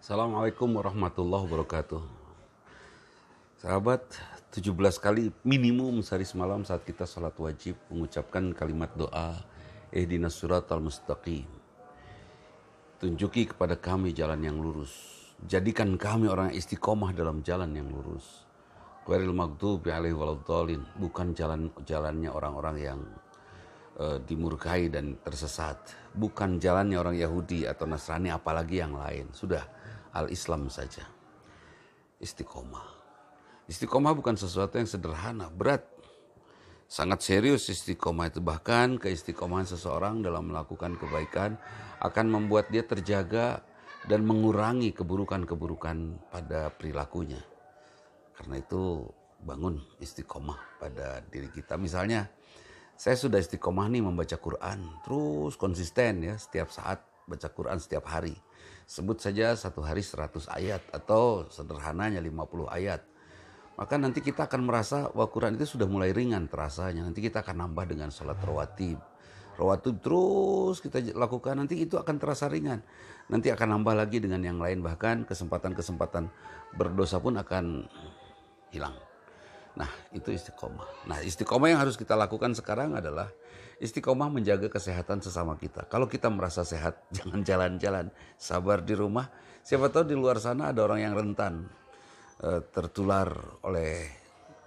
Assalamualaikum warahmatullahi wabarakatuh. Sahabat, 17 kali minimum sehari semalam saat kita sholat wajib mengucapkan kalimat doa Ihdinas surat al-mustaqim. Tunjuki kepada kami jalan yang lurus. Jadikan kami orang istiqomah dalam jalan yang lurus. Quril maghdubi alaihi waladhdallin, bukan jalan jalannya orang-orang yang uh, dimurkai dan tersesat, bukan jalannya orang Yahudi atau Nasrani apalagi yang lain. Sudah al-Islam saja. Istiqomah. Istiqomah bukan sesuatu yang sederhana, berat. Sangat serius istiqomah itu bahkan keistiqomahan seseorang dalam melakukan kebaikan akan membuat dia terjaga dan mengurangi keburukan-keburukan pada perilakunya. Karena itu bangun istiqomah pada diri kita. Misalnya saya sudah istiqomah nih membaca Quran, terus konsisten ya setiap saat baca Quran setiap hari. Sebut saja satu hari 100 ayat atau sederhananya 50 ayat. Maka nanti kita akan merasa bahwa Quran itu sudah mulai ringan terasanya. Nanti kita akan nambah dengan sholat rawatib. Rawatib terus kita lakukan nanti itu akan terasa ringan. Nanti akan nambah lagi dengan yang lain bahkan kesempatan-kesempatan berdosa pun akan hilang. Nah itu istiqomah. Nah istiqomah yang harus kita lakukan sekarang adalah istiqomah menjaga kesehatan sesama kita. Kalau kita merasa sehat, jangan jalan-jalan, sabar di rumah. Siapa tahu di luar sana ada orang yang rentan uh, tertular oleh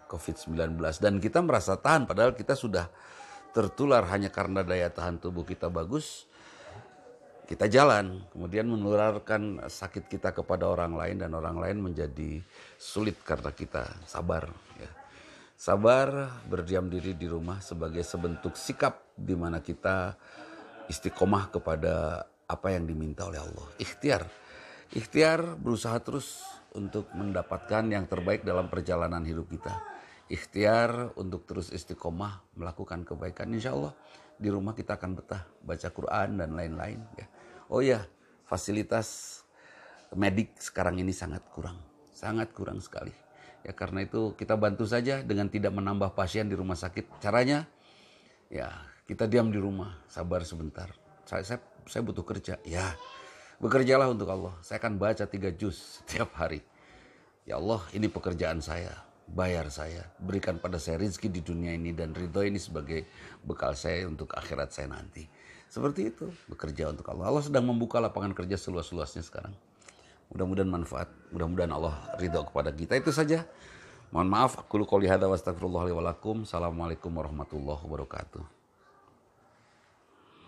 COVID-19 dan kita merasa tahan padahal kita sudah tertular hanya karena daya tahan tubuh kita bagus. Kita jalan, kemudian menularkan sakit kita kepada orang lain dan orang lain menjadi sulit karena kita sabar. Ya. Sabar berdiam diri di rumah sebagai sebentuk sikap di mana kita istiqomah kepada apa yang diminta oleh Allah. Ikhtiar. Ikhtiar berusaha terus untuk mendapatkan yang terbaik dalam perjalanan hidup kita. Ikhtiar untuk terus istiqomah melakukan kebaikan. Insya Allah di rumah kita akan betah baca Quran dan lain-lain. Ya. Oh ya, fasilitas medik sekarang ini sangat kurang. Sangat kurang sekali. Ya karena itu kita bantu saja dengan tidak menambah pasien di rumah sakit. Caranya ya kita diam di rumah, sabar sebentar. Saya saya, saya butuh kerja. Ya, Bekerjalah untuk Allah. Saya akan baca tiga juz setiap hari. Ya Allah, ini pekerjaan saya. Bayar saya. Berikan pada saya rizki di dunia ini dan ridho ini sebagai bekal saya untuk akhirat saya nanti. Seperti itu, bekerja untuk Allah. Allah sedang membuka lapangan kerja seluas-luasnya sekarang. Mudah-mudahan manfaat. Mudah-mudahan Allah ridho kepada kita. Itu saja. Mohon maaf. Aku qouli hadza wa. Assalamualaikum warahmatullahi wabarakatuh.